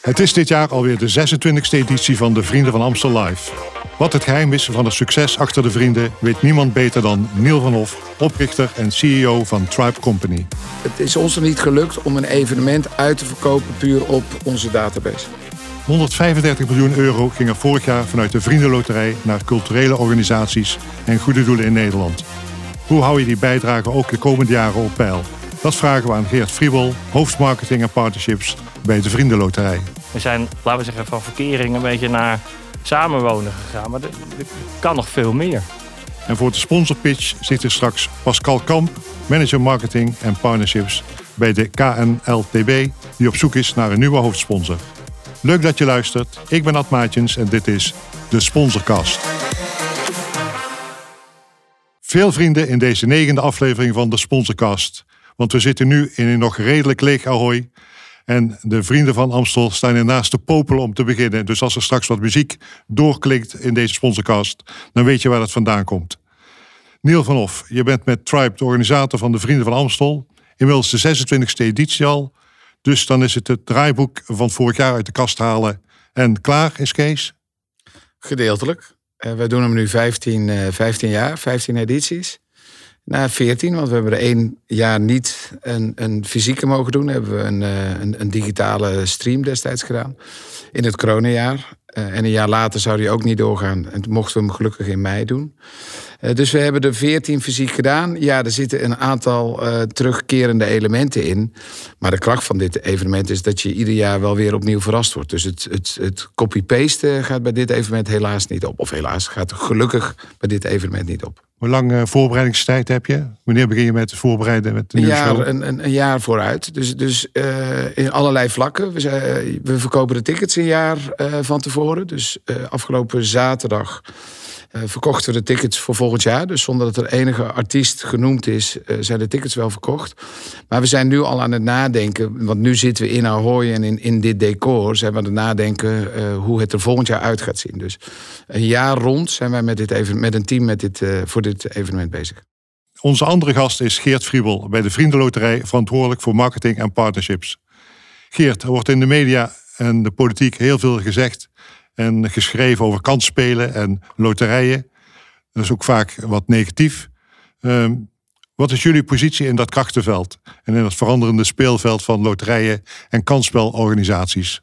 Het is dit jaar alweer de 26e editie van de Vrienden van Amstel Live. Wat het geheim is van het succes achter de vrienden, weet niemand beter dan Neil van Hof, oprichter en CEO van Tribe Company. Het is ons er niet gelukt om een evenement uit te verkopen puur op onze database. 135 miljoen euro ging er vorig jaar vanuit de Vriendenloterij naar culturele organisaties en goede doelen in Nederland. Hoe hou je die bijdrage ook de komende jaren op peil? Dat vragen we aan Geert Friebel, hoofdmarketing en partnerships bij de Vriendenloterij. We zijn, laten we zeggen, van verkering een beetje naar samenwonen gegaan. Maar er, kan nog veel meer. En voor de sponsorpitch zit er straks Pascal Kamp, manager marketing en partnerships bij de KNLTB, die op zoek is naar een nieuwe hoofdsponsor. Leuk dat je luistert. Ik ben Ad Maatjens en dit is de Sponsorcast. Veel vrienden in deze negende aflevering van de Sponsorcast. Want we zitten nu in een nog redelijk leeg Ahoy. En de vrienden van Amstel staan ernaast te popelen om te beginnen. Dus als er straks wat muziek doorklinkt in deze sponsorcast, dan weet je waar dat vandaan komt. Neil van Hof, je bent met Tribe de organisator van de Vrienden van Amstel. Inmiddels de 26e editie al. Dus dan is het het draaiboek van vorig jaar uit de kast halen. En klaar is Kees? Gedeeltelijk. Uh, wij doen hem nu 15, uh, 15 jaar, 15 edities. Na 14, want we hebben er één jaar niet een, een fysieke mogen doen. Hebben we een, uh, een, een, digitale stream destijds gedaan. In het coronajaar. Uh, en een jaar later zou die ook niet doorgaan. En mochten we hem gelukkig in mei doen. Uh, dus we hebben er 14 fysiek gedaan. Ja, er zitten een aantal terugkerende elementen in. Maar de kracht van dit evenement is dat je ieder jaar wel weer opnieuw verrast wordt. Dus het, het, het copy-paste gaat bij dit evenement helaas niet op. Of helaas gaat gelukkig bij dit evenement niet op. Hoe lang uh, voorbereidingstijd heb je? Wanneer begin je met voorbereiden? Met de een, jaar, een, een, een, jaar vooruit. Dus, dus uh, in allerlei vlakken. We, zijn, we, verkopen de tickets een jaar uh, van tevoren. Dus afgelopen zaterdag verkochten we de tickets voor volgend jaar. Dus zonder dat er enige artiest genoemd is, uh, zijn de tickets wel verkocht. Maar we zijn nu al aan het nadenken. Want nu zitten we in Ahoy en in, in dit decor. Zijn we aan het nadenken uh, hoe het er volgend jaar uit gaat zien. Dus een jaar rond zijn wij met, dit even, met een team met dit, voor dit evenement bezig. Onze andere gast is Geert Friebel bij de Vriendenloterij, verantwoordelijk voor marketing en partnerships. Geert, er wordt in de media en de politiek heel veel gezegd en geschreven over kansspelen en loterijen. Dat is ook vaak wat negatief. Uh, wat is jullie positie in dat krachtenveld en in het veranderende speelveld van loterijen en kansspelorganisaties?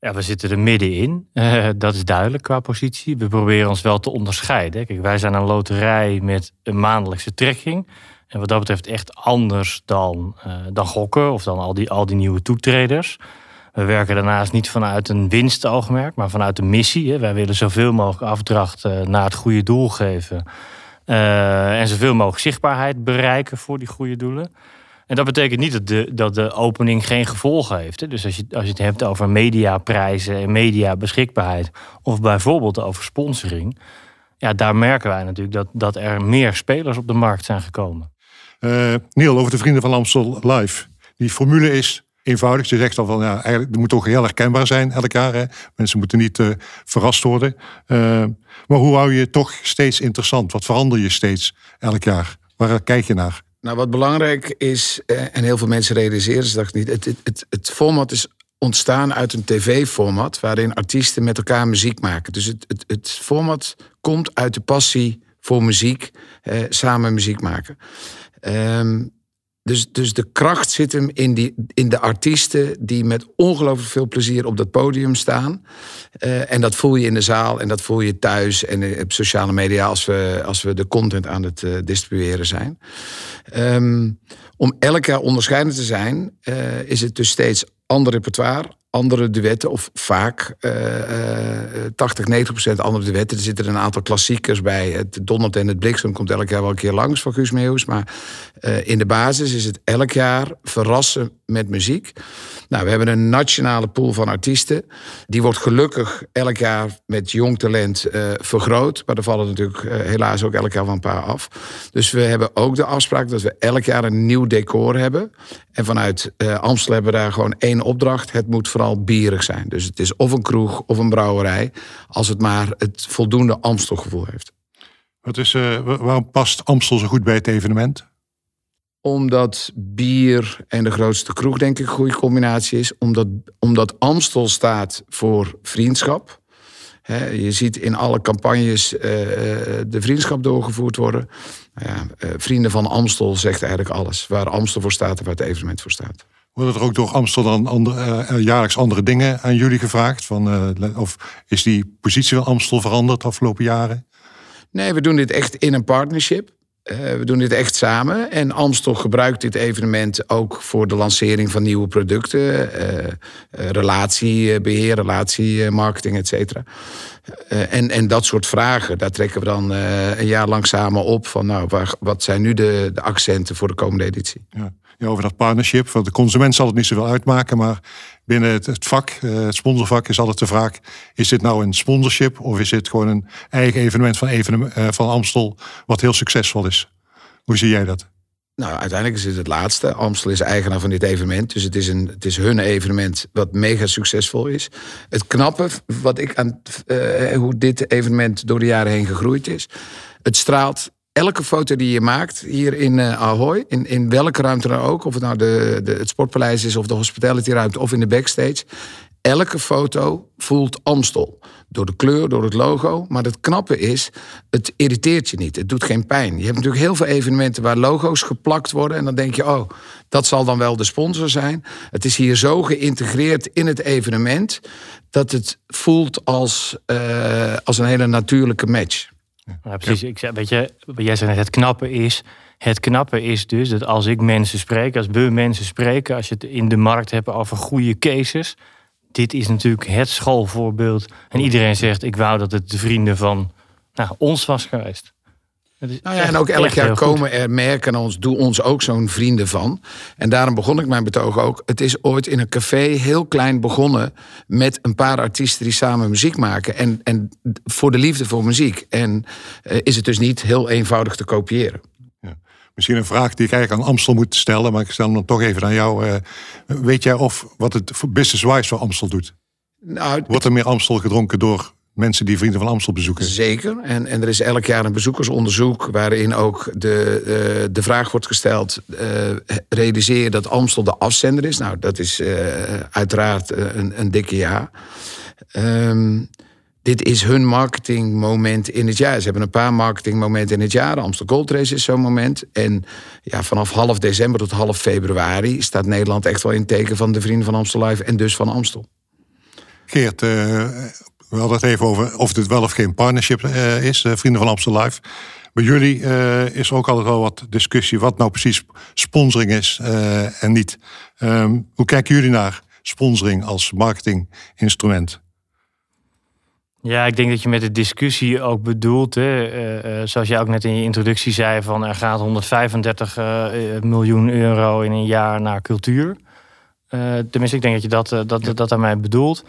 Ja, we zitten er middenin. Uh, dat is duidelijk qua positie. We proberen ons wel te onderscheiden. Kijk, wij zijn een loterij met een maandelijkse trekking. En wat dat betreft echt anders dan, uh, dan gokken of dan al die, al die nieuwe toetreders. We werken daarnaast niet vanuit een winstoogmerk, maar vanuit de missie. Wij willen zoveel mogelijk afdracht uh, naar het goede doel geven. Uh, en zoveel mogelijk zichtbaarheid bereiken voor die goede doelen. En dat betekent niet dat de, dat de opening geen gevolgen heeft. Dus als je, als je het hebt over mediaprijzen en mediabeschikbaarheid... of bijvoorbeeld over sponsoring... ja, daar merken wij natuurlijk dat, dat er meer spelers op de markt zijn gekomen. Uh, Neil, over de Vrienden van Amstel Live. Die formule is eenvoudig. Je zegt al van ja, eigenlijk moet toch heel herkenbaar zijn elk jaar. Hè? Mensen moeten niet uh, verrast worden. Uh, maar hoe hou je toch steeds interessant? Wat verander je steeds elk jaar? Waar kijk je naar? Nou, wat belangrijk is, eh, en heel veel mensen realiseren zich dat niet, het, het, het, format is ontstaan uit een tv-format waarin artiesten met elkaar muziek maken. Dus het, het, het format komt uit de passie voor muziek, eh, samen muziek maken. Um, dus, dus de kracht zit hem in, die, in de artiesten die met ongelooflijk veel plezier op dat podium staan. Uh, en dat voel je in de zaal en dat voel je thuis en op sociale media als we, als we de content aan het uh, distribueren zijn. Um, om elk jaar onderscheidend te zijn, is het dus steeds ander repertoire, andere duetten, of vaak uh, 80, 90 procent andere duetten. Er zitten een aantal klassiekers bij. Het Donderd en het Bliksem komt elk jaar wel een keer langs van Guus Meeuwis. Maar uh, in de basis is het elk jaar verrassen met muziek. Nou, we hebben een nationale pool van artiesten. Die wordt gelukkig elk jaar met jong talent vergroot. Maar er vallen natuurlijk helaas ook elk jaar van een paar af. Dus we hebben ook de afspraak dat we elk jaar een nieuw decor hebben. En vanuit Amstel hebben we daar gewoon één opdracht. Het moet vooral bierig zijn. Dus het is of een kroeg of een brouwerij. Als het maar het voldoende Amstelgevoel heeft. Wat is, waarom past Amstel zo goed bij het evenement? Omdat bier en de grootste kroeg denk ik een goede combinatie is. Omdat, omdat Amstel staat voor vriendschap. Je ziet in alle campagnes eh, eh, de vriendschap doorgevoerd worden. Nou Vrienden van Amstel zegt eigenlijk alles. Waar Amstel voor staat en waar het evenement voor staat. Worden er ook door Amstel dan andere, eh, jaarlijks andere dingen aan jullie gevraagd? Van, eh, of is die positie van Amstel veranderd de afgelopen jaren? Nee, we doen dit echt in een partnership. Eh, we doen dit echt samen. En Amstel gebruikt dit evenement ook voor de lancering van nieuwe producten. eh, eh, relatiebeheer, relatiemarketing, et cetera. Eh, en, en dat soort vragen, daar trekken we dan eh, een jaar lang samen op. Van nou, waar, wat zijn nu de, de accenten voor de komende editie? Ja. Over dat partnership. Voor de consument zal het niet zoveel uitmaken, maar binnen het, het vak, eh, het sponsorvak, is altijd de vraag: is dit nou een sponsorship of is dit gewoon een eigen evenement van, evenement, eh, van Amstel, wat heel succesvol is? Hoe zie jij dat? Nou, uiteindelijk is het het laatste. Amstel is eigenaar van dit evenement. Dus het is, een, het is hun evenement wat mega succesvol is. Het knappe, wat ik aan, eh, hoe dit evenement door de jaren heen gegroeid is. Het straalt elke foto die je maakt hier in eh, Ahoy, in, in welke ruimte dan ook, of het nou de, de, het sportpaleis is of de hospitality ruimte of in de backstage. Elke foto voelt Amstel. Door de kleur, door het logo. Maar het knappe is, het irriteert je niet. Het doet geen pijn. Je hebt natuurlijk heel veel evenementen waar logo's geplakt worden. En dan denk je, oh, dat zal dan wel de sponsor zijn. Het is hier zo geïntegreerd in het evenement... dat het voelt als, uh, als een hele natuurlijke match. Ja, precies. Ik zei, weet je, jij zei het knappe is. Het knappe is dus dat als ik mensen spreek, als we mensen spreken, als je het in de markt hebt over goede cases. Dit is natuurlijk het schoolvoorbeeld. En iedereen zegt: Ik wou dat het de vrienden van nou, ons was geweest. Nou ja, en ook elk jaar komen er merken aan ons, doe ons ook zo'n vrienden van. En daarom begon ik mijn betoog ook. Het is ooit in een café heel klein begonnen met een paar artiesten die samen muziek maken. En, en voor de liefde voor muziek. En uh, is het dus niet heel eenvoudig te kopiëren. Ja. Misschien een vraag die ik eigenlijk aan Amstel moet stellen, maar ik stel hem dan toch even aan jou. Uh, weet jij of wat het business-wise voor Amstel doet? Nou, Wordt er meer Amstel gedronken door mensen die Vrienden van Amstel bezoeken. Zeker. En, en er is elk jaar een bezoekersonderzoek waarin ook de, uh, de vraag wordt gesteld: uh, realiseer je dat Amstel de afzender is? Nou, dat is uh, uiteraard een, een, dikke ja. Um, dit is hun marketingmoment in het jaar. Ze hebben een paar marketingmomenten in het jaar. Amstel Gold Race is zo'n moment. En ja, vanaf half december tot half februari staat Nederland echt wel in teken van de Vrienden van Amstel Live en dus van Amstel. Geert, we hadden het even over of dit wel of geen partnership uh, is, uh, Vrienden van Amstel Live. Bij jullie uh, is ook altijd wel wat discussie wat nou precies sponsoring is en niet. Um, hoe kijken jullie naar sponsoring als marketinginstrument? Ja, ik denk dat je met de discussie ook bedoelt, hè, zoals jij ook net in je introductie zei, van er gaat 135 miljoen euro in een jaar naar cultuur. tenminste, ik denk dat je dat, dat, dat, dat daarmee bedoelt.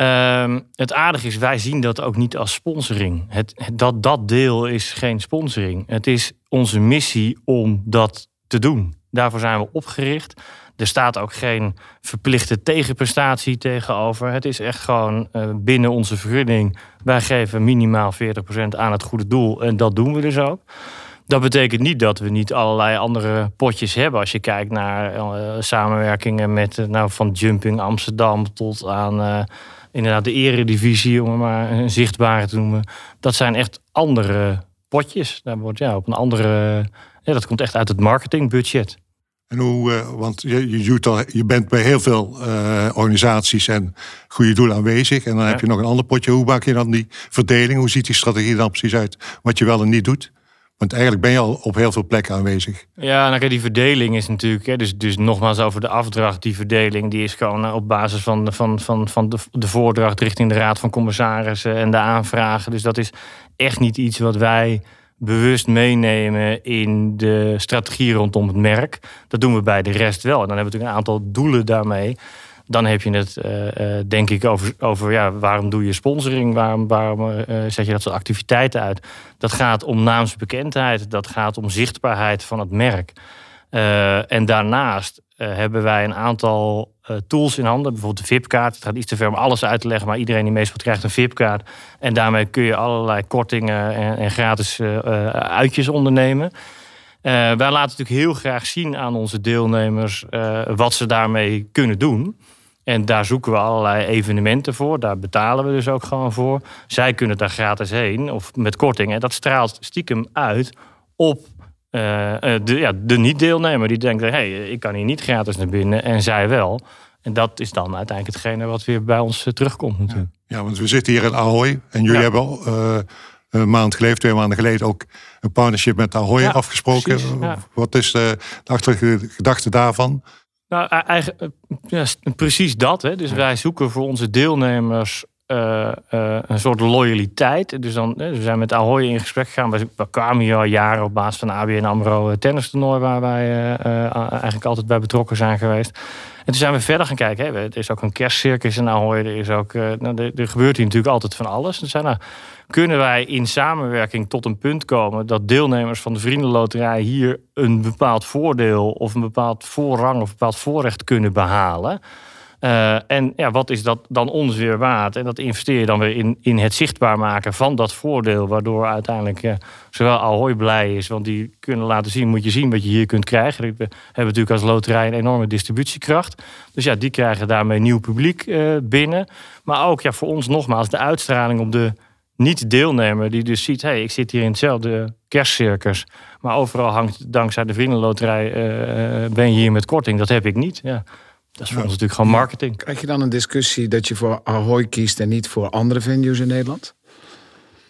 Um, het aardige is, wij zien dat ook niet als sponsoring. Het, dat, dat deel is geen sponsoring. Het is onze missie om dat te doen. Daarvoor zijn we opgericht. Er staat ook geen verplichte tegenprestatie tegenover. Het is echt gewoon uh, binnen onze vergunning. Wij geven minimaal 40% aan het goede doel. En dat doen we dus ook. Dat betekent niet dat we niet allerlei andere potjes hebben. Als je kijkt naar uh, samenwerkingen met uh, nou, van Jumping Amsterdam tot aan inderdaad de eredivisie, om het maar een zichtbare te noemen. Dat zijn echt andere potjes. Daar wordt ja, op een andere. Ja, dat komt echt uit het marketingbudget. En hoe, uh, want je, je, al, je, bent bij heel veel uh, organisaties en goede doelen aanwezig. En dan ja. heb je nog een ander potje. Hoe maak je dan die verdeling? Hoe ziet die strategie dan precies uit? Wat je wel en niet doet? Want eigenlijk ben je al op heel veel plekken aanwezig. Ja, nou, die verdeling is natuurlijk, hè, dus, dus nogmaals over de afdracht, die verdeling die is gewoon op basis van, van, van, van de, de voordracht richting de Raad van Commissarissen en de aanvragen. Dus dat is echt niet iets wat wij bewust meenemen in de strategie rondom het merk. Dat doen we bij de rest wel. En dan hebben we natuurlijk een aantal doelen daarmee dan heb je het, uh, denk ik, over, over ja, waarom doe je sponsoring? Waarom, waarom uh, zet je dat soort activiteiten uit? Dat gaat om naamsbekendheid, dat gaat om zichtbaarheid van het merk. en daarnaast hebben wij een aantal tools in handen. Bijvoorbeeld de VIP-kaart. Het gaat iets te ver om alles uit te leggen, maar iedereen die meestal krijgt een VIP-kaart. En daarmee kun je allerlei kortingen en, en gratis uitjes ondernemen. wij laten natuurlijk heel graag zien aan onze deelnemers wat ze daarmee kunnen doen. En daar zoeken we allerlei evenementen voor. Daar betalen we dus ook gewoon voor. Zij kunnen daar gratis heen of met korting. En dat straalt stiekem uit op uh, de, ja, de niet-deelnemer. Die denkt, hé, hey, ik kan hier niet gratis naar binnen. En zij wel. En dat is dan uiteindelijk hetgene wat weer bij ons eh, terugkomt natuurlijk. Ja, want we zitten hier in Ahoy. En jullie hebben een maand geleden, twee maanden geleden... ook een partnership met Ahoy afgesproken. Wat is de, de achterlijke gedachte daarvan? Nou, e-, eigenlijk, ja, precies dat. Hè. Dus wij zoeken voor onze deelnemers uh, uh, een soort loyaliteit. Dus dan, we zijn met Ahoy in gesprek gegaan. We, kwamen hier al jaren op basis van ABN AMRO tennistoernooi... waar wij eigenlijk altijd bij betrokken zijn geweest. En toen zijn we verder gaan kijken. Hè. Er is ook een kerstcircus in Ahoy. Er, is ook, nou, er, gebeurt hier natuurlijk altijd van alles. Dus zijn, nou, kunnen wij in samenwerking tot een punt komen dat deelnemers van de Vriendenloterij hier een bepaald voordeel of een bepaald voorrang of een bepaald voorrecht kunnen behalen. Uh, en ja, wat is dat dan ons weer waard? En dat investeer je dan weer in, in het zichtbaar maken van dat voordeel, waardoor uiteindelijk ja, zowel Ahoy blij is, want die kunnen laten zien, moet je zien wat je hier kunt krijgen. We hebben natuurlijk als loterij een enorme distributiekracht. Dus ja, die krijgen daarmee nieuw publiek uh, binnen. Maar ook ja, voor ons nogmaals de uitstraling op de niet-deelnemer die dus ziet... hey, ik zit hier in hetzelfde kerstcircus... maar overal hangt dankzij de vriendenloterij... Ben je hier met korting. Dat heb ik niet. Ja. Dat is voor ons natuurlijk gewoon marketing. Krijg je dan een discussie dat je voor Ahoy kiest... en niet voor andere venues in Nederland?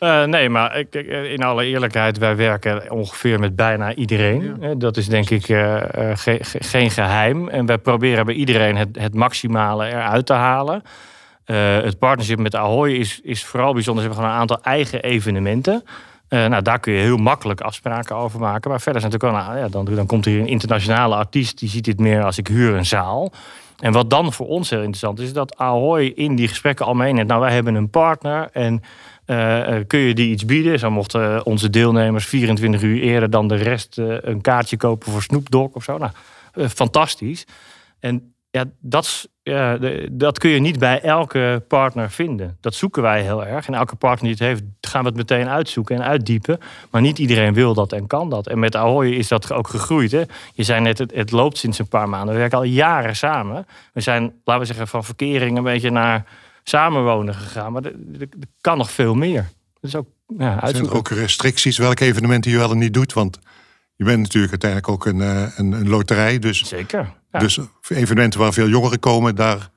Uh, nee, maar in alle eerlijkheid, wij werken ongeveer met bijna iedereen. Dat is denk ik uh, ge geen geheim. En wij proberen bij iedereen het, het maximale eruit te halen. Uh, het partnership met Ahoy is, is vooral bijzonder. Ze hebben gewoon een aantal eigen evenementen. Uh, nou, daar kun je heel makkelijk afspraken over maken. Maar verder is natuurlijk wel, nou, ja, dan, dan komt hier een internationale artiest, die ziet dit meer als ik huur een zaal. En wat dan voor ons heel interessant is, is dat Ahoy in die gesprekken al meeneemt. Nou, wij hebben een partner en uh, kun je die iets bieden? Zo mochten onze deelnemers 24 uur eerder dan de rest een kaartje kopen voor Snoop of zo. Nou, fantastisch. En ja, dat, ja, dat kun je niet bij elke partner vinden. Dat zoeken wij heel erg. En elke partner die het heeft, gaan we het meteen uitzoeken en uitdiepen. Maar niet iedereen wil dat en kan dat. En met Ahoy is dat ook gegroeid. Hè? Je zei net, het, het loopt sinds een paar maanden. We werken al jaren samen. We zijn, laten we zeggen, van verkering een beetje naar samenwonen gegaan. Maar er, kan nog veel meer. Dus ook, ja, Zijn er ook restricties welke evenementen je wel en niet doet? Want je bent natuurlijk uiteindelijk ook een, eh, een, een loterij. Dus, Zeker. Dus evenementen waar veel jongeren komen, daar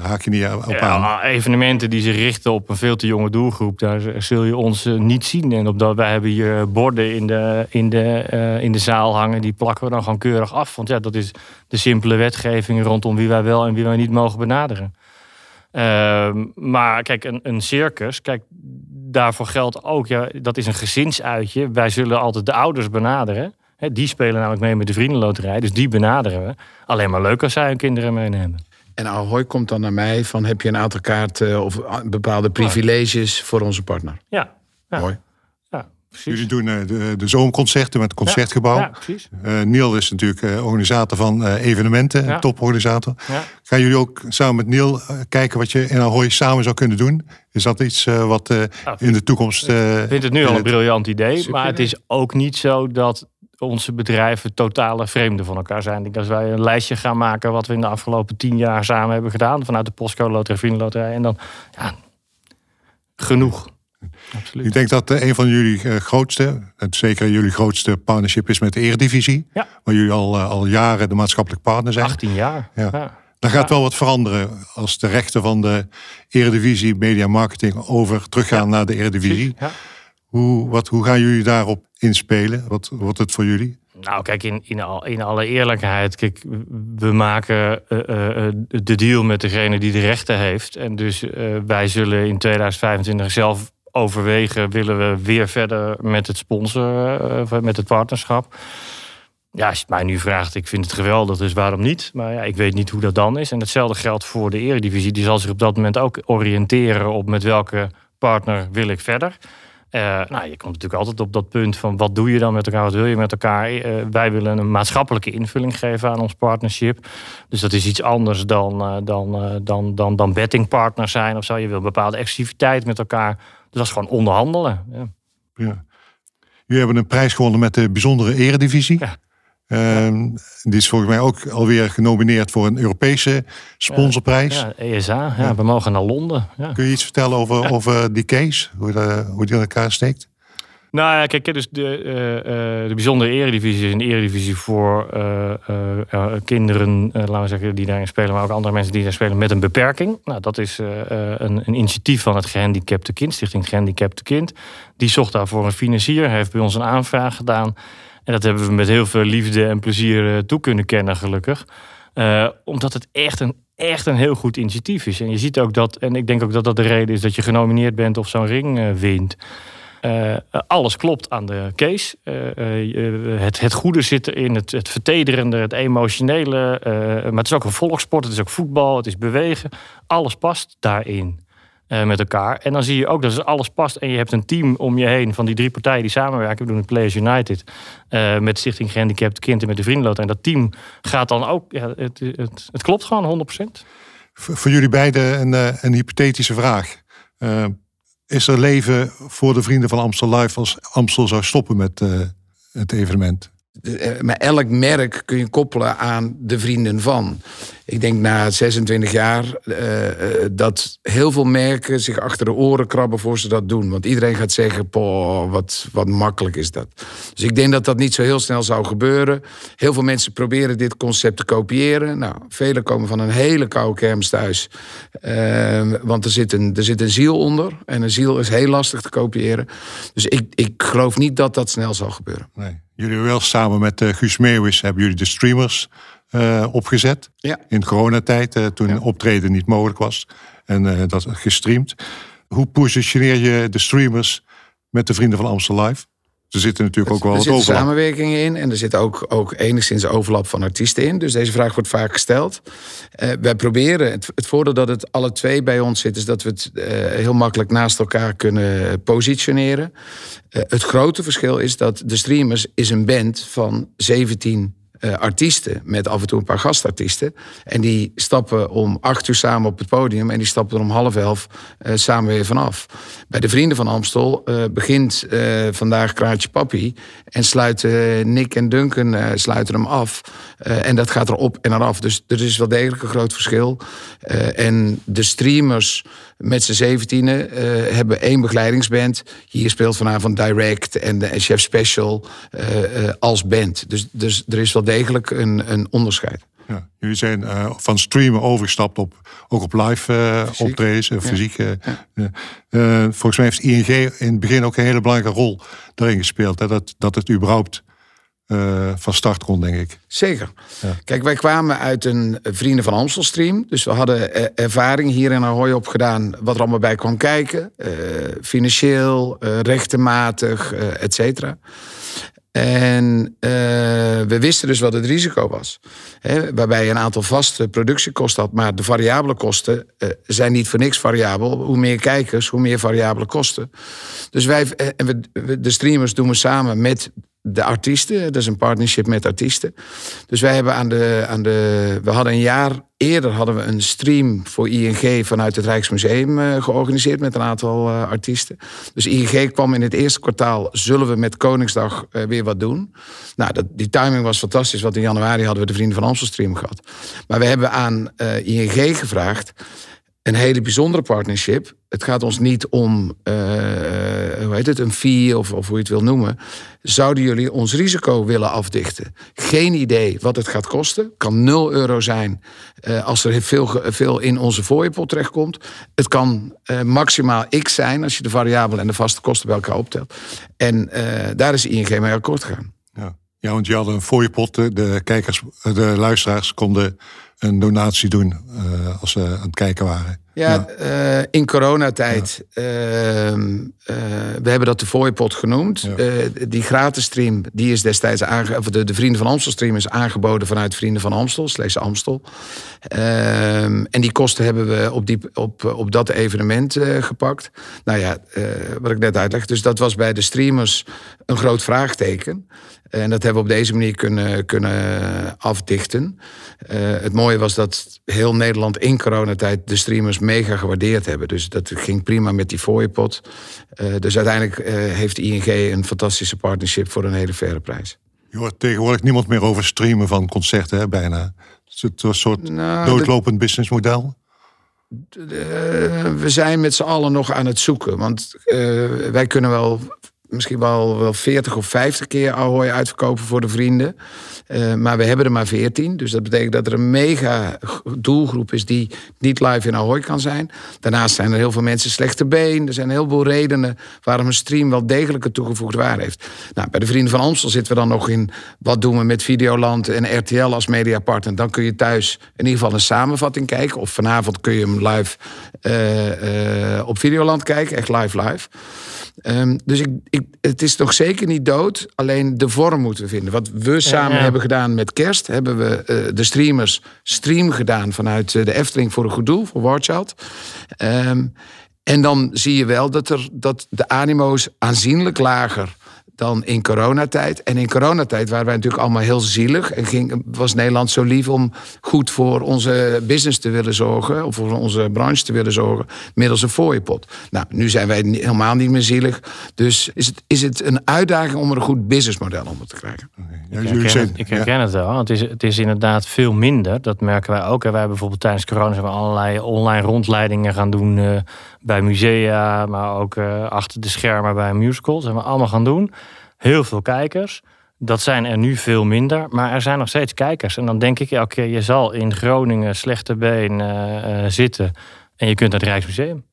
haak je niet op aan. Ja, evenementen die zich richten op een veel te jonge doelgroep, daar zul je ons eh, niet zien. En op dat, wij hebben hier borden in de, in, de, uh, in de zaal hangen, die plakken we dan gewoon keurig af. Want ja, dat is de simpele wetgeving rondom wie wij wel en wie wij niet mogen benaderen. Uh, maar kijk, een, een circus, kijk, daarvoor geldt ook, ja, dat is een gezinsuitje. Wij zullen altijd de ouders benaderen. Die spelen namelijk mee met de vriendenloterij, dus die benaderen we. Alleen maar leuk als zij hun kinderen meenemen. En Ahoy komt dan naar mij van heb je een aantal kaarten of bepaalde privileges voor onze partner? Ja. ja. Mooi. Jullie doen uh, de, de met het concertgebouw. Ja, precies. Uh, Neil is natuurlijk uh, organisator van evenementen, toporganisator. Gaan jullie ook samen met Neil kijken wat je in Ahoy samen zou kunnen doen? Is dat iets wat in de toekomst... ik vind het nu al een briljant idee, maar het is ook niet zo dat onze bedrijven totale vreemden van elkaar zijn. Ik denk als wij een lijstje gaan maken wat we in de afgelopen tien jaar samen hebben gedaan, vanuit de Postcode Loterij, Vriendenloterij, en dan ja, genoeg. Absoluut. Ik denk dat uh, een van jullie uh, grootste, zeker jullie grootste partnership is met de Eredivisie. Ja. Waar jullie al, uh, al jaren de maatschappelijk partner zijn. 18 jaar. Ja. ja. Daar gaat wel wat veranderen als de rechten van de Eredivisie Media Marketing over teruggaan naar de Eredivisie. Ja. Hoe, wat, hoe gaan jullie daarop inspelen? Wat wordt het voor jullie? Nou, kijk, in, in, in alle eerlijkheid, kijk, we maken de deal met degene die de rechten heeft. En dus wij zullen in 2025 zelf overwegen, willen we weer verder met het sponsoren, met het partnerschap. Ja, als je het mij nu vraagt, ik vind het geweldig, dus waarom niet? Maar ja, ik weet niet hoe dat dan is. En hetzelfde geldt voor de eredivisie. Die zal zich op dat moment ook oriënteren op met welke partner wil ik verder. Uh, nou, je komt natuurlijk altijd op dat punt van wat doe je dan met elkaar, wat wil je met elkaar. Uh, wij willen een maatschappelijke invulling geven aan ons partnership. Dus dat is iets anders dan, uh, dan, dan, dan, dan bettingpartner zijn of zo. Je wil een bepaalde exclusiviteit met elkaar. Dus dat is gewoon onderhandelen. Ja. ja. Jullie hebben een prijs gewonnen met de bijzondere eredivisie. Ja. Ehm, die is volgens mij ook alweer genomineerd voor een Europese sponsorprijs. Ja, ESA. Ja, We mogen naar Londen. Ja. Kun je iets vertellen over, over die case? Hoe, de, hoe die in elkaar steekt? Nou ja, kijk, dus de, uh, uh, de bijzondere eredivisie is een eredivisie voor uh, kinderen, laten we zeggen, die daarin spelen, maar ook andere mensen die daar spelen met een beperking. Nou, dat is een, een, initiatief van het Gehandicapte Kind, Stichting Gehandicapte Kind. Die zocht daarvoor een financier, heeft bij ons een aanvraag gedaan. En dat hebben we met heel veel liefde en plezier toe kunnen kennen, gelukkig. omdat het echt een, echt een heel goed initiatief is. En je ziet ook dat, en ik denk ook dat dat de reden is dat je genomineerd bent of zo'n ring wint. Uh, alles klopt aan de case. Het, het goede zit erin, het, het vertederende, het emotionele. maar het is ook een volkssport, het is ook voetbal, het is bewegen. Alles past daarin met elkaar. En dan zie je ook dat alles past en je hebt een team om je heen van die drie partijen die samenwerken. We doen het Players United met Stichting Gehandicapt Kind en met de Vriendenloot. En dat team gaat dan ook, ja, het, het, het klopt gewoon 100%. Voor jullie beiden een, een hypothetische vraag is er leven voor de Vrienden van Amstel Live als Amstel zou stoppen met het evenement? Eh, maar elk merk kun je koppelen aan de vrienden van. Ik denk na 26 jaar uh, dat heel veel merken zich achter de oren krabben voor ze dat doen. Want iedereen gaat zeggen, wat, wat makkelijk is dat. Dus ik denk dat dat niet zo heel snel zou gebeuren. Heel veel mensen proberen dit concept te kopiëren. Nou, velen komen van een hele koude kermis thuis. Uh, want er zit, een, er zit een ziel onder. En een ziel is heel lastig te kopiëren. Dus ik, ik geloof niet dat dat snel zal gebeuren. Nee. Jullie wel samen met uh, Guus Meeuwis hebben jullie de streamers uh, opgezet. Ja. In coronatijd, uh, toen ja. optreden niet mogelijk was. En dat gestreamd. Hoe positioneer je de streamers met de Vrienden van Amstel Live? Er zitten natuurlijk ook wel er wat overlap. Er samenwerkingen in en er zit ook, ook enigszins overlap van artiesten in. Dus deze vraag wordt vaak gesteld. Uh, wij proberen, het, het voordeel dat het alle twee bij ons zit... is dat we het uh, heel makkelijk naast elkaar kunnen positioneren. Uh, het grote verschil is dat de Streamers is een band van 17 uh, artiesten, met af en toe een paar gastartiesten. En die stappen om acht uur samen op het podium en die stappen er om half elf uh, samen weer vanaf. Bij de Vrienden van Amstel uh, begint vandaag Kraatje Papi en sluiten Nick en Duncan sluiten hem af. en dat gaat er op en eraf. Dus er is wel degelijk een groot verschil. en de streamers met z'n zeventienen uh, hebben één begeleidingsband. Hier speelt vanavond Direct en de Chef Special uh, uh, als band. Dus, dus er is wel degelijk een, een onderscheid. Ja, jullie zijn van streamen overgestapt op ook op live optredens, fysiek. Ja. volgens mij heeft ING in het begin ook een hele belangrijke rol daarin gespeeld. Hè? Dat, dat het überhaupt uh, van start kon, denk ik. Zeker. Ja. Kijk, wij kwamen uit een Vrienden van Amstel stream. Dus we hadden ervaring hier in Ahoy opgedaan... wat er allemaal bij kwam kijken. Uh, financieel, rechtenmatig, et cetera. En we wisten dus wat het risico was. Hè, waarbij je een aantal vaste productiekosten had. Maar de variabele kosten zijn niet voor niks variabel. Hoe meer kijkers, hoe meer variabele kosten. Dus wij, en we, de streamers doen we samen met de artiesten. Dat is een partnership met artiesten. Dus wij hebben aan de, aan de. We hadden een jaar eerder hadden we een stream voor ING vanuit het Rijksmuseum uh, georganiseerd met een aantal uh, artiesten. Dus ING kwam in het eerste kwartaal. Zullen we met Koningsdag uh, weer wat doen? Nou, dat, die timing was fantastisch, want in januari hadden we de Vrienden van Amstel stream gehad. Maar we hebben aan ING gevraagd een hele bijzondere partnership. Het gaat ons niet om, uh, hoe heet het, een fee of, of hoe je het wil noemen. Zouden jullie ons risico willen afdichten? Geen idee wat het gaat kosten. Kan 0 euro zijn uh, als er veel, veel in onze fooiepot terechtkomt. Het kan maximaal x zijn als je de variabele en de vaste kosten bij elkaar optelt. En daar is ING mee akkoord gegaan. Ja. ja, want je had een fooiepot. De kijkers, de luisteraars konden een donatie doen uh, als ze aan het kijken waren. Ja, ja. Uh, in coronatijd. Ja. Uh, we hebben dat de fooiepot genoemd. Ja. die gratis stream, die is destijds aange of de, de Vrienden van Amstel stream is aangeboden vanuit Vrienden van Amstel, slechts Amstel. Ehm, en die kosten hebben we op, die, op, op dat evenement gepakt. Nou ja, wat ik net uitleg. Dus dat was bij de streamers een groot vraagteken. En dat hebben we op deze manier kunnen, kunnen afdichten. Het mooie was dat heel Nederland in coronatijd de streamers mega gewaardeerd hebben. Dus dat ging prima met die fooiepot. Uh, dus uiteindelijk uh, heeft ING een fantastische partnership voor een hele faire prijs. Je hoort tegenwoordig niemand meer over streamen van concerten, hè, bijna. Het is een soort nou, doodlopend businessmodel. we zijn met z'n allen nog aan het zoeken. Want wij kunnen wel misschien wel, wel 40 of 50 keer Ahoy uitverkopen voor de vrienden. Uh, maar we hebben er maar 14. Dus dat betekent dat er een mega doelgroep is die niet live in Ahoy kan zijn. Daarnaast zijn er heel veel mensen slechte been. Er zijn heel veel redenen waarom een stream wel degelijk een toegevoegde waarde heeft. Nou, bij de Vrienden van Amstel zitten we dan nog in wat doen we met Videoland en RTL als mediapartner. Dan kun je thuis in ieder geval een samenvatting kijken. Of vanavond kun je hem live op Videoland kijken, echt live live. Um, dus ik, ik, het is nog zeker niet dood. Alleen de vorm moeten we vinden. Wat we samen hebben gedaan met kerst, hebben we uh, de streamers stream gedaan vanuit uh, de Efteling voor een goed doel, voor Warchild. Um, en dan zie je wel dat, er, dat de animo's aanzienlijk lager dan in coronatijd. En in coronatijd waren wij natuurlijk allemaal heel zielig. En ging, was Nederland zo lief om goed voor onze business te willen zorgen. Of voor onze branche te willen zorgen. Middels een fooiepot. Nou, nu zijn wij helemaal niet meer zielig. Dus is het, is het een uitdaging om er een goed businessmodel onder te krijgen. Ja, ik herken, het, ik herken het wel. Het is, het is inderdaad veel minder. Dat merken wij ook. Wij hebben bijvoorbeeld tijdens corona zijn we allerlei online rondleidingen gaan doen. Uh, bij musea, maar ook uh, achter de schermen bij een musical. Dat zijn we allemaal gaan doen. Heel veel kijkers. Dat zijn er nu veel minder, maar er zijn nog steeds kijkers. En dan denk ik elke keer, je zal in Groningen slechte been uh, uh, zitten en je kunt naar het Rijksmuseum.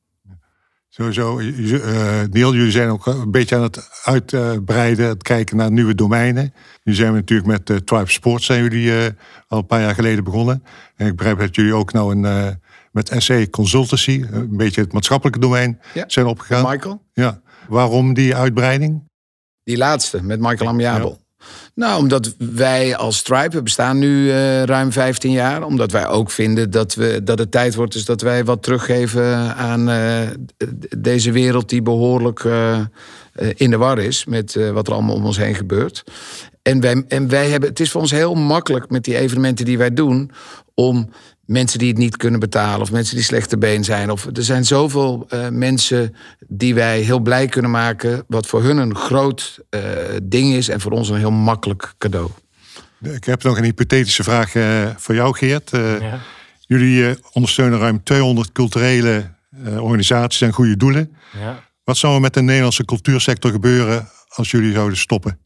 Sowieso, uh, Neil, jullie zijn ook een beetje aan het uitbreiden, het kijken naar nieuwe domeinen. Nu zijn we natuurlijk met uh, Tribe Sports zijn jullie al een paar jaar geleden begonnen. En ik begrijp dat jullie ook nou een met SC Consultancy, een beetje het maatschappelijke domein, zijn opgegaan. Michael? Ja. Waarom die uitbreiding? Die laatste, met Michael Amiabel. Nou, omdat wij als Stripe, we bestaan nu uh, ruim 15 jaar. Omdat wij ook vinden dat, we, dat het tijd wordt dus dat wij wat teruggeven aan uh, deze wereld die behoorlijk uh, in de war is met wat er allemaal om ons heen gebeurt. En wij, en wij hebben, het is voor ons heel makkelijk met die evenementen die wij doen om mensen die het niet kunnen betalen of mensen die slechte been zijn. Of, er zijn zoveel uh, mensen die wij heel blij kunnen maken, wat voor hun een groot uh, ding is en voor ons een heel makkelijk cadeau. Ik heb nog een hypothetische vraag uh, voor jou, Geert. Ja. Jullie ondersteunen ruim 200 culturele organisaties en goede doelen. Ja. Wat zou er met de Nederlandse cultuursector gebeuren als jullie zouden stoppen?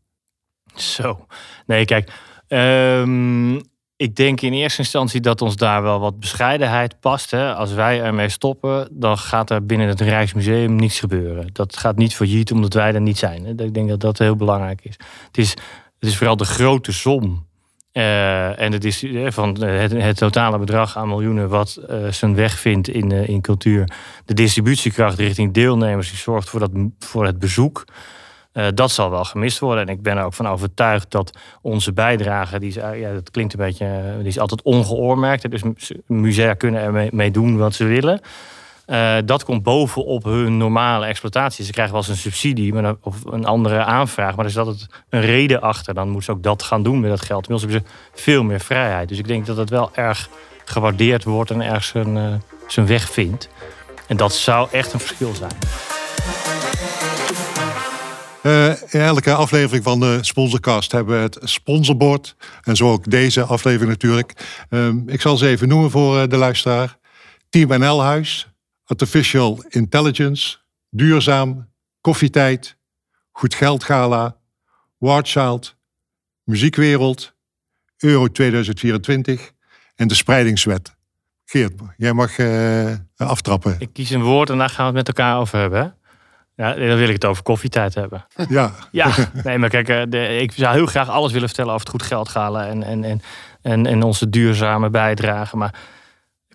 Zo, nee, kijk. Um, ik denk in eerste instantie dat ons daar wel wat bescheidenheid past. Hè. Als wij ermee stoppen, dan gaat er binnen het Rijksmuseum niets gebeuren. Dat gaat niet failliet omdat wij er niet zijn. Hè. Ik denk dat dat heel belangrijk is. Het is, het is vooral de grote som. Uh, en het is van het, het, totale bedrag aan miljoenen wat zijn weg vindt in, in cultuur. De distributiekracht richting deelnemers die zorgt voor, dat, voor het bezoek. Uh, dat zal wel gemist worden. En ik ben er ook van overtuigd dat onze bijdrage, die is, uh, ja, dat klinkt een beetje, uh, die is altijd ongeoormerkt. Dus musea kunnen er mee doen wat ze willen. dat komt bovenop hun normale exploitatie. Ze krijgen wel eens een subsidie of een andere aanvraag. Maar er is altijd een reden achter. Dan moeten ze ook dat gaan doen met dat geld. Inmiddels hebben ze veel meer vrijheid. Dus ik denk dat het wel erg gewaardeerd wordt en erg zijn, zijn weg vindt. En dat zou echt een verschil zijn. Uh, in elke aflevering van de Sponsorcast hebben we het sponsorbord. En zo ook deze aflevering natuurlijk. Uh, ik zal ze even noemen voor uh, de luisteraar. Team NL Huis, Artificial Intelligence, Duurzaam, Koffietijd, Goed Geld Gala, Wardchild, Muziekwereld, Euro 2024 en de Spreidingswet. Geert, jij mag uh, aftrappen. Ik kies een woord en daar gaan we het met elkaar over hebben. Ja, dan wil ik het over koffietijd hebben. Ja. Ja, nee, maar kijk, eh, de, ik zou heel graag alles willen vertellen over het goed geld halen en, en, en, en, en onze duurzame bijdrage. Maar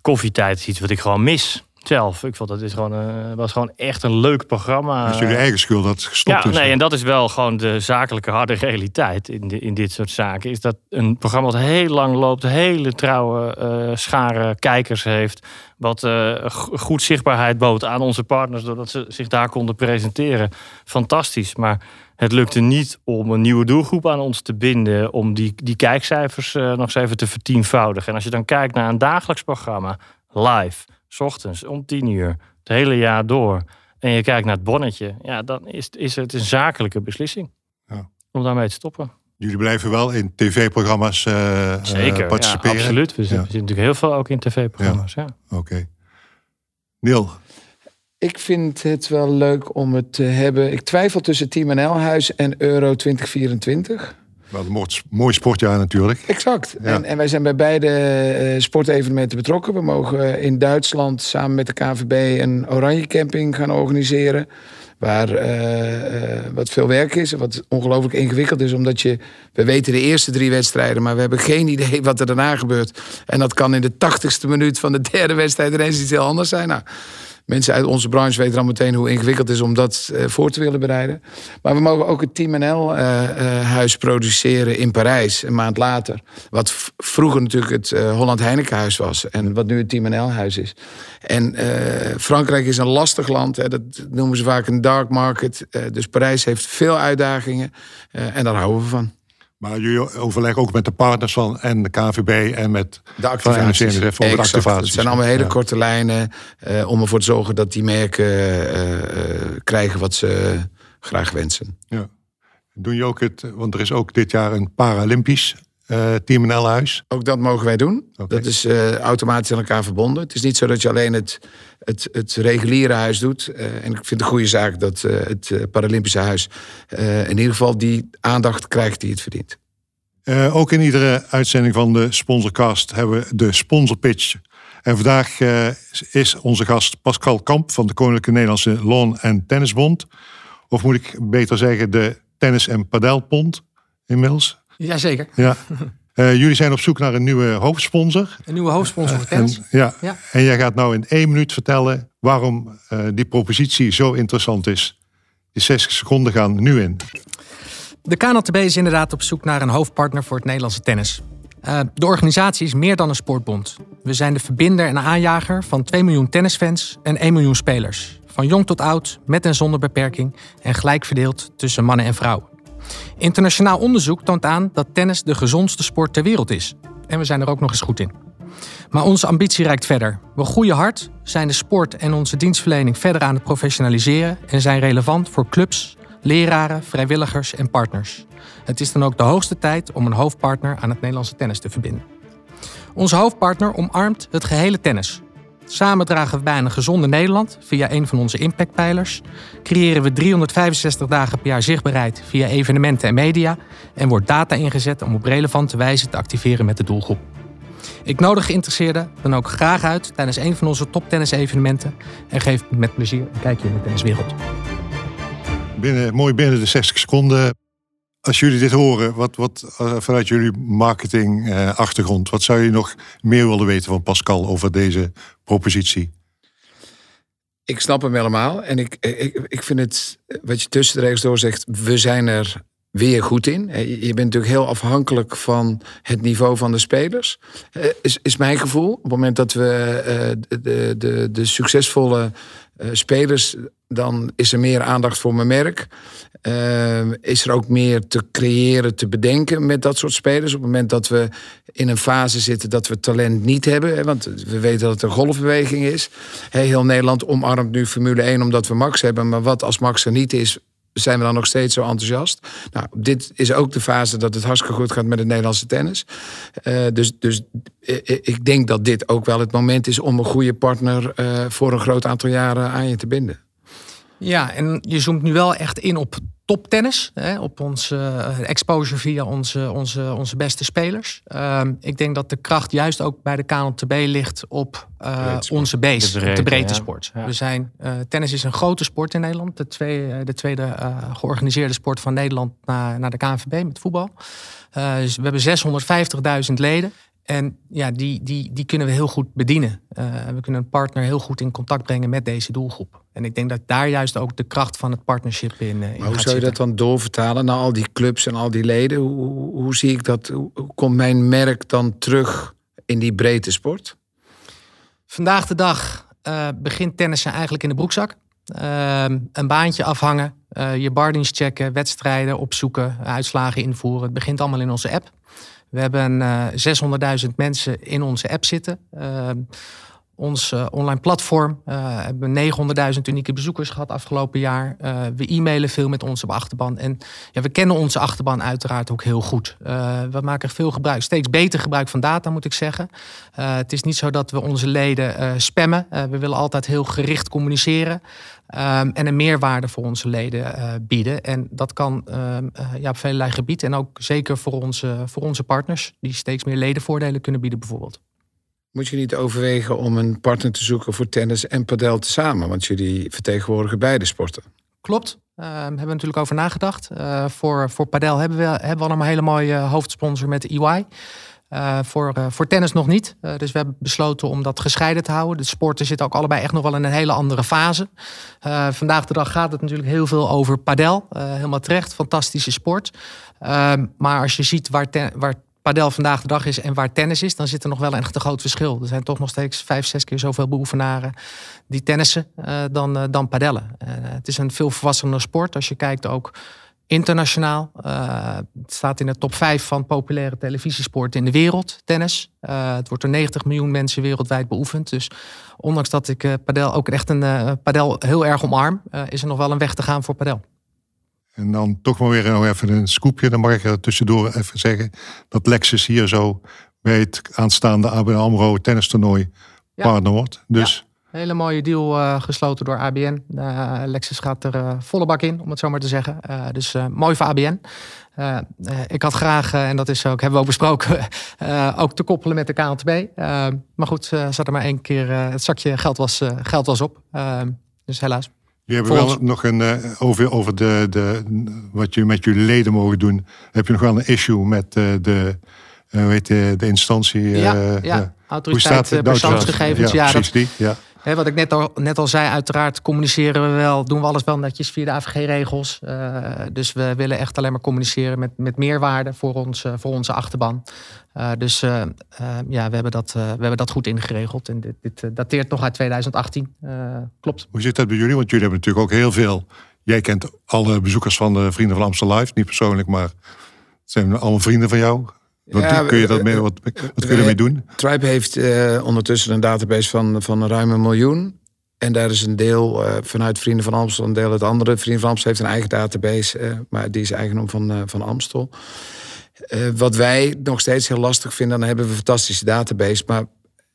koffietijd is iets wat ik gewoon mis zelf. Ik vond dat is gewoon, uh, was gewoon echt een leuk programma. Het is jullie eigen schuld dat het gestopt ja, is. Nee, en dat is wel gewoon de zakelijke harde realiteit in, de, in dit soort zaken. Is dat een programma dat heel lang loopt, hele trouwe uh, schare kijkers heeft. Wat uh, goed zichtbaarheid bood aan onze partners, doordat ze zich daar konden presenteren. Fantastisch. Maar het lukte niet om een nieuwe doelgroep aan ons te binden. Om die, die kijkcijfers nog eens even te vertienvoudigen. En als je dan kijkt naar een dagelijks programma live, s ochtends om tien uur, het hele jaar door. En je kijkt naar het bonnetje, ja, dan is, is het een zakelijke beslissing Ja. om daarmee te stoppen. Jullie blijven wel in tv-programma's eh, eh, Zeker, participeren? ja, absoluut. We zien, Ja. we zien natuurlijk heel veel ook in tv-programma's. Ja. Oké. Neil, Ik vind het wel leuk om het te hebben. Ik twijfel tussen Team NL-huis en Euro 2024. Wel een mooi, mooi sportjaar natuurlijk. Exact. Ja. En, en wij zijn bij beide eh, sportevenementen betrokken. We mogen in Duitsland samen met de KVB een oranje camping gaan organiseren. Waar eh, eh, wat veel werk is en wat ongelooflijk ingewikkeld is. Omdat je, we weten de eerste drie wedstrijden, maar we hebben geen idee wat er daarna gebeurt. En dat kan in de tachtigste minuut van de derde wedstrijd ineens iets heel anders zijn. Nou, mensen uit onze branche weten dan meteen hoe ingewikkeld het is om dat eh, voor te willen bereiden. Maar we mogen ook het Team NL-huis produceren in Parijs, een maand later. Wat vroeger natuurlijk het eh, Holland Heinekenhuis was en wat nu het Team NL-huis is. En eh, Frankrijk is een lastig land, hè, dat noemen ze vaak een dark market. Eh, dus Parijs heeft veel uitdagingen eh, en daar houden we van. Maar jullie overleggen ook met de partners van en de KVB en met De activaties. NCNSF over de activaties. Het zijn allemaal hele Ja. korte lijnen eh, om ervoor te zorgen dat die merken eh, eh, krijgen wat ze graag wensen. Ja. Doen je ook het, want er is ook dit jaar een Paralympisch eh Team NL-huis. Ook dat mogen wij doen. Dat is eh, automatisch aan elkaar verbonden. Het is niet zo dat je alleen het, het, het reguliere huis doet. Eh, en ik vind het een goede zaak dat het Paralympische huis in ieder geval die aandacht krijgt die het verdient. Ook in iedere uitzending van de Sponsorcast hebben we de sponsorpitch. En vandaag is onze gast Pascal Kamp van de Koninklijke Nederlandse Lawn- en Tennisbond. Of moet ik beter zeggen de Tennis- en Padelbond inmiddels. Jazeker. Ja. Eh, jullie zijn op zoek naar een nieuwe hoofdsponsor. Een nieuwe hoofdsponsor voor tennis. En, ja. Ja. en jij gaat nou in één minuut vertellen waarom eh, die propositie zo interessant is. Die 60 seconden gaan nu in. De KNLTB is inderdaad op zoek naar een hoofdpartner voor het Nederlandse tennis. Eh, de organisatie is meer dan een sportbond. We zijn de verbinder en aanjager van 2 miljoen tennisfans en 1 miljoen spelers. Van jong tot oud, met en zonder beperking en gelijk verdeeld tussen mannen en vrouwen. Internationaal onderzoek toont aan dat tennis de gezondste sport ter wereld is. En we zijn er ook nog eens goed in. Maar onze ambitie reikt verder. We groeien hard, zijn de sport en onze dienstverlening verder aan het professionaliseren en zijn relevant voor clubs, leraren, vrijwilligers en partners. Het is dan ook de hoogste tijd om een hoofdpartner aan het Nederlandse tennis te verbinden. Onze hoofdpartner omarmt het gehele tennis. Samen dragen we bij een gezonde Nederland via een van onze impactpijlers. Creëren we 365 dagen per jaar zichtbaarheid via evenementen en media. En wordt data ingezet om op relevante wijze te activeren met de doelgroep. Ik nodig geïnteresseerden dan ook graag uit tijdens een van onze toptennis-evenementen. En geef met plezier een kijkje in de tenniswereld. Binnen, mooi binnen de 60 seconden. Als jullie dit horen, wat, wat eh, vanuit jullie marketing eh, wat zou je nog meer willen weten van Pascal over deze propositie? Ik snap hem helemaal. En ik, ik, ik vind het, wat je tussen de regels door zegt, we zijn er weer goed in. Eh, Je bent natuurlijk heel afhankelijk van het niveau van de spelers. Eh, Is, is mijn gevoel. Op het moment dat we eh, de, de, de, succesvolle eh, spelers, dan is er meer aandacht voor mijn merk. Eh, is er ook meer te creëren, te bedenken met dat soort spelers. Op het moment dat we in een fase zitten dat we talent niet hebben. Hè, want we weten dat het een golfbeweging is. Heel Nederland omarmt nu Formule 1 omdat we Max hebben. Maar wat als Max er niet is, zijn we dan nog steeds zo enthousiast? Nou, dit is ook de fase dat het hartstikke goed gaat met het Nederlandse tennis. Eh, dus dus eh, ik denk dat dit ook wel het moment is om een goede partner eh, voor een groot aantal jaren aan je te binden. Ja, en je zoomt nu wel echt in op toptennis. Hè, op onze eh, exposure via onze, onze, onze beste spelers. Ehm, ik denk dat de kracht juist ook bij de KNLTB ligt op eh, onze base, De op breedte, de breedte ja. sport. Ja. We zijn, eh, tennis is een grote sport in Nederland. De, twee, de tweede eh, georganiseerde sport van Nederland na, naar de KNVB met voetbal. Eh, dus we hebben 650.000 leden. En ja, die, die, die kunnen we heel goed bedienen. Eh, we kunnen een partner heel goed in contact brengen met deze doelgroep. En ik denk dat daar juist ook de kracht van het partnership in, eh, in Maar hoe zou je dat dan doorvertalen naar al die clubs en al die leden? Hoe, hoe, zie ik dat? Hoe, komt mijn merk dan terug in die breedte sport? Vandaag de dag eh, begint tennissen eigenlijk in de broekzak. Ehm, een baantje afhangen, je bardienst checken, wedstrijden opzoeken, uitslagen invoeren. Het begint allemaal in onze app. We hebben eh 600.000 mensen in onze app zitten. Ehm, ons uh, online platform. Hebben 900.000 unieke bezoekers gehad afgelopen jaar. We e-mailen veel met onze achterban. En ja, we kennen onze achterban uiteraard ook heel goed. we maken veel gebruik, steeds beter gebruik van data, moet ik zeggen. het is niet zo dat we onze leden spammen. we willen altijd heel gericht communiceren. Um, en een meerwaarde voor onze leden bieden. En dat kan um, ja, op vele gebieden. En ook zeker voor onze, voor onze partners, die steeds meer ledenvoordelen kunnen bieden, bijvoorbeeld. Moet je niet overwegen om een partner te zoeken voor tennis en padel tezamen? Want jullie vertegenwoordigen beide sporten. Klopt. Uh, hebben we natuurlijk over nagedacht. Uh, voor, voor padel hebben we, hebben we allemaal een hele mooie hoofdsponsor met EY. Uh, voor, voor tennis nog niet. dus we hebben besloten om dat gescheiden te houden. De sporten zitten ook allebei echt nog wel in een hele andere fase. vandaag de dag gaat het natuurlijk heel veel over padel. helemaal terecht, fantastische sport. Ehm, maar als je ziet waar, waar padel vandaag de dag is en waar tennis is, dan zit er nog wel echt een groot verschil. Er zijn toch nog steeds vijf, zes keer zoveel beoefenaren die tennissen dan, dan padellen. Het is een veel volwassener sport. Als je kijkt ook internationaal. het staat in de top 5 van populaire televisiesporten in de wereld, tennis. het wordt door 90 miljoen mensen wereldwijd beoefend. Dus ondanks dat ik padel ook echt een padel heel erg omarm, is er nog wel een weg te gaan voor padel. En dan toch maar weer nog even een scoopje. Dan mag ik er tussendoor even zeggen dat Lexus hier zo bij het aanstaande ABN AMRO tennistoernooi ja. partner wordt. Dus... Ja. Hele mooie deal uh, gesloten door ABN. Uh, eh, Lexus gaat er uh, volle bak in, om het zo maar te zeggen. dus mooi voor ABN. ik had graag, en dat is ook, hebben we ook besproken, ook te koppelen met de KNTB. maar goed, zat er maar één keer, het zakje geld was, geld was op. dus helaas. Je hebt wel nog een, over, over de, de, wat je met jullie leden mogen doen. Heb je nog wel een issue met de, weet je, de instantie? ja, ja. autoriteit persoonsgegevens. Ja, ja, dat, die, ja wat ik net al, net al zei, uiteraard communiceren we wel, doen we alles wel netjes via de AVG-regels. Uh, dus we willen echt alleen maar communiceren met, met meerwaarde voor, ons, voor onze achterban. Uh, dus ja, we hebben, dat, we hebben dat goed ingeregeld. En dit, dit dateert nog uit 2018. klopt. Hoe zit dat bij jullie? Want jullie hebben natuurlijk ook heel veel. Jij kent alle bezoekers van de Vrienden van Amstel Live, niet persoonlijk, maar het zijn allemaal vrienden van jou. Wat kun je dat mee, wat, wat kun je ermee doen? Tribe heeft uh, ondertussen een database van, van ruim een miljoen. En daar is een deel uh, vanuit Vrienden van Amstel, een deel het andere. Vrienden van Amstel heeft een eigen database, uh, maar die is eigendom van, van Amstel. wat wij nog steeds heel lastig vinden, dan hebben we een fantastische database, maar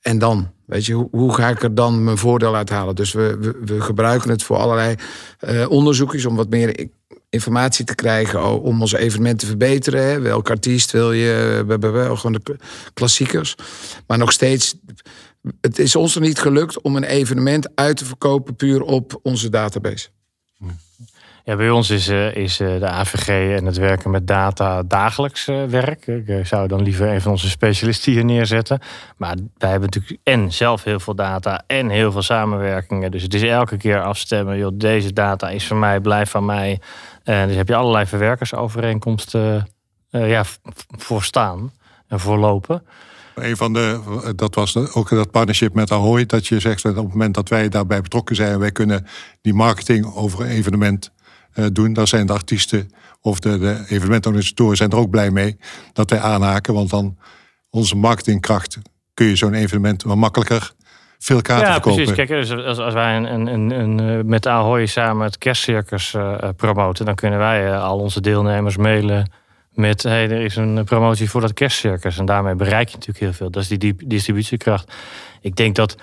en dan? Weet je, hoe, hoe, ga ik er dan mijn voordeel uit halen? Dus we, we, we gebruiken het voor allerlei uh, onderzoekjes om wat meer informatie te krijgen om ons evenement te verbeteren. Hè. Welk artiest wil je? Gewoon de klassiekers. Maar nog steeds, het is ons er niet gelukt om een evenement uit te verkopen puur op onze database. Ja, bij ons is, uh, is uh, de AVG en het werken met data dagelijks uh, werk. Ik zou dan liever een van onze specialisten hier neerzetten. Maar wij hebben natuurlijk en zelf heel veel data en heel veel samenwerkingen. Dus het is elke keer afstemmen. Joh, deze data is van mij, blijft van mij. En dus heb je allerlei verwerkersovereenkomsten ja, voor staan en voorlopen. Een van de, dat was ook dat partnership met Ahoy, dat je zegt dat op het moment dat wij daarbij betrokken zijn, wij kunnen die marketing over een evenement uh, doen. Daar zijn de artiesten of de, de evenementorganisatoren zijn er ook blij mee dat wij aanhaken. Want dan onze marketingkracht kun je zo'n evenement wat makkelijker veel kaarten ja, verkopen. precies. Kijk, dus als, als wij een, een, een, eh, met Ahoy samen het kerstcircus uh, promoten... dan kunnen wij al onze deelnemers mailen met... hey, er is een promotie voor dat kerstcircus. En daarmee bereik je natuurlijk heel veel. Dat is die distributiekracht. Ik denk dat...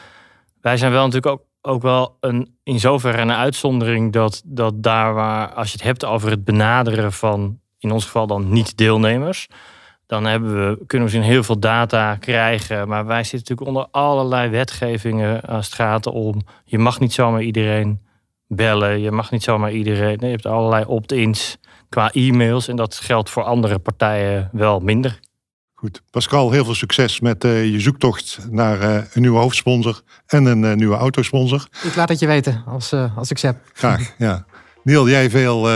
Wij zijn wel natuurlijk ook ook wel een, in zoverre een uitzondering dat, dat daar waar, als je het hebt over het benaderen van, in ons geval dan niet-deelnemers, dan hebben we, kunnen we zien heel veel data krijgen. Maar wij zitten natuurlijk onder allerlei wetgevingen als het gaat om, je mag niet zomaar iedereen bellen, je mag niet zomaar iedereen, nee, je hebt allerlei opt-ins qua e-mails en dat geldt voor andere partijen wel minder. Goed. Pascal, heel veel succes met uh, je zoektocht naar uh, een nieuwe hoofdsponsor en een uh, nieuwe autosponsor. Ik laat het je weten als, als ik ze heb. Graag, ja. Neil, jij veel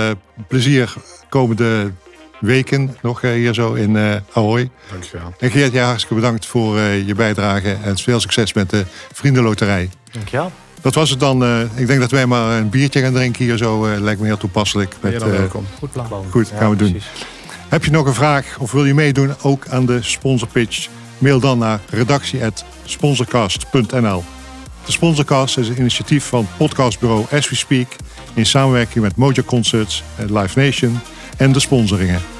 plezier komende weken nog hier zo in Ahoy. Dankjewel. En Geert, jij hartstikke bedankt voor je bijdrage en veel succes met de Vriendenloterij. Dankjewel. Dat was het dan. ik denk dat wij maar een biertje gaan drinken hier zo. lijkt me heel toepasselijk. Met, welkom. Goed plan. Goed, gaan we doen. Heb je nog een vraag of wil je meedoen ook aan de sponsorpitch? Mail dan naar redactie.sponsorcast.nl De Sponsorcast is een initiatief van podcastbureau As We Speak in samenwerking met Mojo Concerts, Live Nation en de sponsoringen.